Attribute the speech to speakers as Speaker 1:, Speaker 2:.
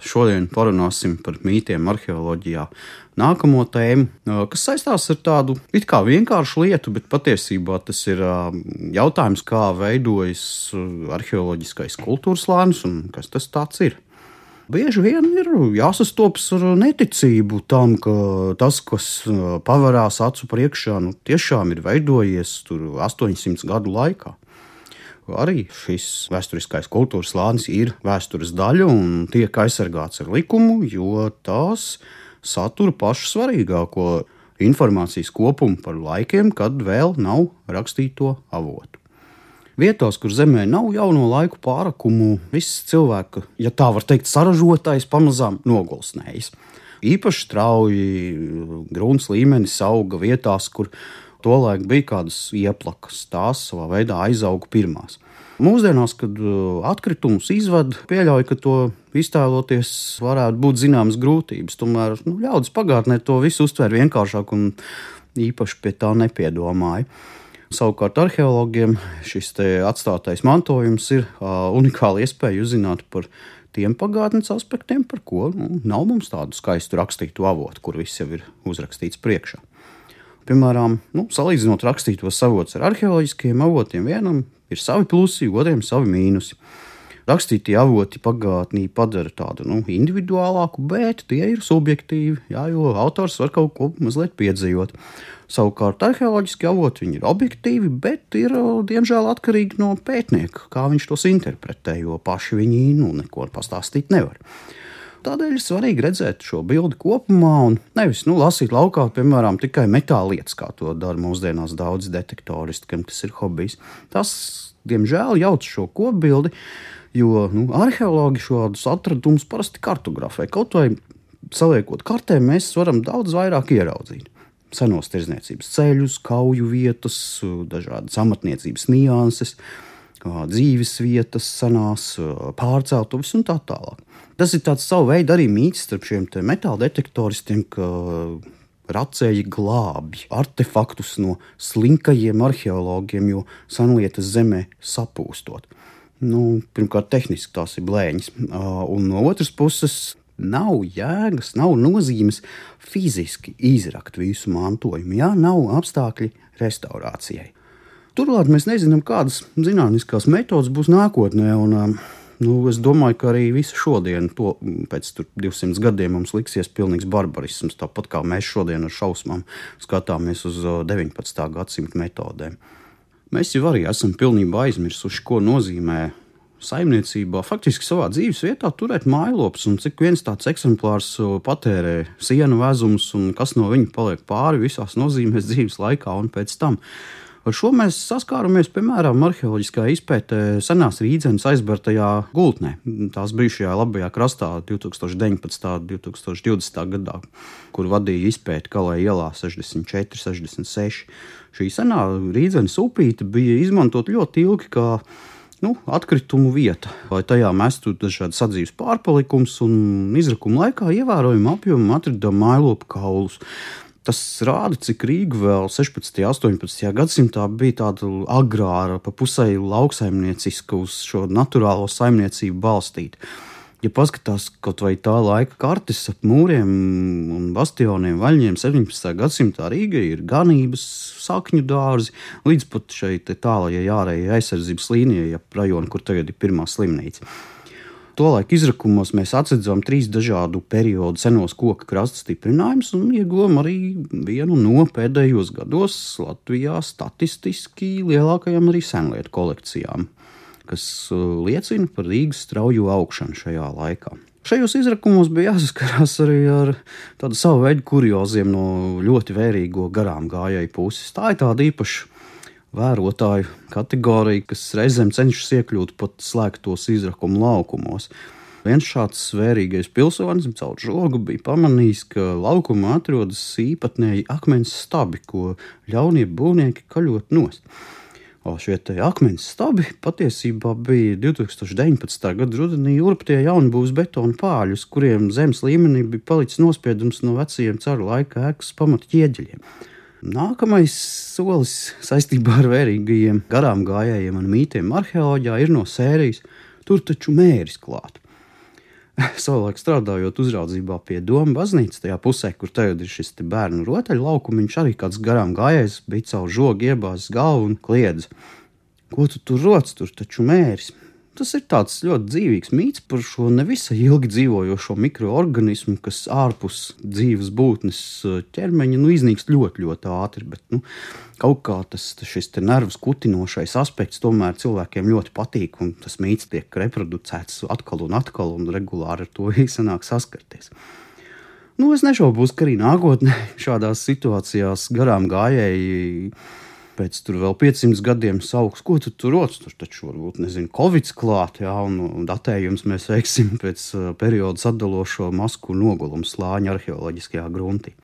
Speaker 1: Šodien parunāsim par mītiem arheoloģijā. Nākamo tēmu, kas saistās ar tādu it kā vienkāršu lietu, bet patiesībā tas ir jautājums, kā veidojas arheoloģiskais kultūras lānis un kas tas ir. Bieži vien ir jāsastopas ar neticību tam, ka tas, kas pavērās acu priekšā, nu, tiešām ir veidojies 800 gadu laikā arī šis vēsturiskais kultūras slānis ir vēstures daļa un tiek aizsargāts ar likumu, jo tās satura pašu svarīgāko informācijas kopumu par laikiem, kad vēl nav rakstīto avotu. Vietās, kur zemē nav jauno laiku pārakumu, viss cilvēka, ja tā var teikt, saražotais pamazām nogulsnējas. Īpaši strauji grunts līmenis auga vietās, kur Tolaik bija kādas ieplakas, tās savā veidā aizauga pirmās. Mūsdienās, kad uh, atkritumus izvada, pieļauju, ka to iztēloties varētu būt zināmas grūtības. Tomēr nu, ļaudis pagātnē to visu uztver vienkāršāk un īpaši pie tā nepiedomāja. Savukārt arheologiem šis atstātais mantojums ir uh, unikāla iespēja uzzināt par tiem pagātnes aspektiem, par ko nu, nav mums tādu skaistu rakstītu avotu, kur viss jau ir uzrakstīts priekšā. Piemēram, nu, salīdzinot rakstītos avotus ar arheoloģiskiem avotiem, vienam ir savi plusi, otram savi mīnusi. Rakstītie avoti pagātnī padara tādu nu, individuālāku, bet tie ir subjektīvi, jā, jo autors var kaut ko mazliet piedzīvot. Savukārt arheoloģiski avoti ir objektīvi, bet ir diemžēl atkarīgi no pētnieka, kā viņš tos interpretē, jo paši viņi nu, neko pastāstīt nevar. Tādēļ ir svarīgi redzēt šo bildi kopumā un nevis nu, lasīt laukā, piemēram, tikai metāla lietas, kā to dara mūsdienās daudz detektoristi, kam tas ir hobijs. Tas, diemžēl, jauc šo kopbildi, jo nu, arheologi šādus atradumus parasti kartografē. Kaut vai saliekot kartē, mēs varam daudz vairāk ieraudzīt senos tirdzniecības ceļus, kauju vietas, dažādas amatniecības nianses, dzīves vietas, senās pārceltuves un tā tālāk. Tas ir tāds savu veidu arī mīts starp šiem metāla detektoristiem, ka racēji glābj artefaktus no slinkajiem arheologiem, jo senlietas zemē sapūstot. Nu, pirmkārt, tehniski tās ir blēņas, un no otras puses, nav jēgas, nav nozīmes fiziski izrakt visu mantojumu, ja nav apstākļi restaurācijai. Turklāt mēs nezinām, kādas zinātniskās metodas būs nākotnē. Un, Nu, es domāju, ka arī visu šodienu, to, pēc 200 gadiem, mums liksies pilnīgs barbarisms. Tāpat kā mēs šodien ar šausmām skatāmies uz 19. gadsimta metodēm. Mēs jau arī esam pilnībā aizmirsuši, ko nozīmē saimniecībā, faktiski savā dzīves vietā turēt mājlopus, un cik viens tāds eksemplārs patērē sienu vezumus, un kas no viņa paliek pāri visās nozīmēs dzīves laikā un pēc tam. Ar šo mēs saskāramies, piemēram, arheoloģiskā izpētē senās rīdzenes aizbērtajā gultnē. Tās bijušajā labajā krastā 2019. un 2020. gadā, kur vadīja izpēti Kalē ielā 64, 66. Šī senā rīdzenes upīte bija izmantot ļoti ilgi kā nu, atkritumu vieta, lai tajā mestu dažādas sadzīves pārpalikums un izrakuma laikā ievērojami apjomu atrada mailopu kaulus. Tas rāda, cik Rīga vēl 16. un 18. gadsimtā bija tāda agrāra, pa pusēji lauksaimnieciska, uz šo naturālo saimniecību balstīta. Ja paskatās kaut vai tā laika kartes ap mūriem un bastioniem, vaļņiem 17. gadsimtā Rīga ir ganības, sakņu dārzi, līdz pat šai tālākajai ārējai aizsardzības līnijai, ap rajonu, kur tagad ir pirmā slimnīca. Tolaik izrakumos mēs atsedzām trīs dažādu periodu senos koku krasta stiprinājumus un ieguvām arī vienu no pēdējos gados Latvijā statistiski lielākajām arī senlietu kolekcijām, kas uh, liecina par Rīgas strauju augšanu šajā laikā. Šajos izrakumos bija jāsaskarās arī ar tādu savu veidu kurioziem no ļoti vērīgo garām gājēju puses. Tā ir tāda īpaša vērotāju kategorija, kas reizēm cenšas iekļūt pat slēgtos izrakumu laukumos. Viens šāds svērīgais pilsonis caur žogu bija pamanījis, ka laukumā atrodas īpatnēji akmens stabi, ko ļaunie būvnieki kaļot nost. O šie akmens stabi patiesībā bija 2019. gada rudenī urptie jaunbūvs betona pāļi, uz kuriem zemes līmenī bija palicis nospiedums no vecajiem caru laika ēkas pamatķieģeļiem. Nākamais solis saistībā ar vērīgajiem garām gājējiem un mītiem arheoloģijā ir no sērijas Tur taču mēris klāt. savulaik strādājot uzraudzībā pie Doma baznīcas, tajā pusē, kur tagad ir šis bērnu rotaļu laukums, viņš arī kāds garām gājējis, bija caur žogu iebāzis galvu un kliedz. Ko tu tur roc, tur taču mēris? Tas ir tāds ļoti dzīvīgs mīts par šo nevisai ilgi dzīvojošo mikroorganismu, kas ārpus dzīves būtnes eh, ķermeņa nu, iznīkst ļoti, ļoti ātri. Bet, nu, kaut kā tas šis nervus kutinošais aspekts tomēr cilvēkiem ļoti patīk, un tas mīts tiek reproducēts atkal un atkal, un regulāri ar to izsanāk saskarties. Nu, es nešaubos, ka arī nākotnē šādās situācijās garām gājēji pēc tam vēl 500 gadiem sauks, ko tu tur rodas. Tur taču varbūt nezinu, Covid klāt, jā, un datējums mēs veiksim pēc uh, perioda sadalošo masku nogulumu slāņa arheoloģiskajā gruntī.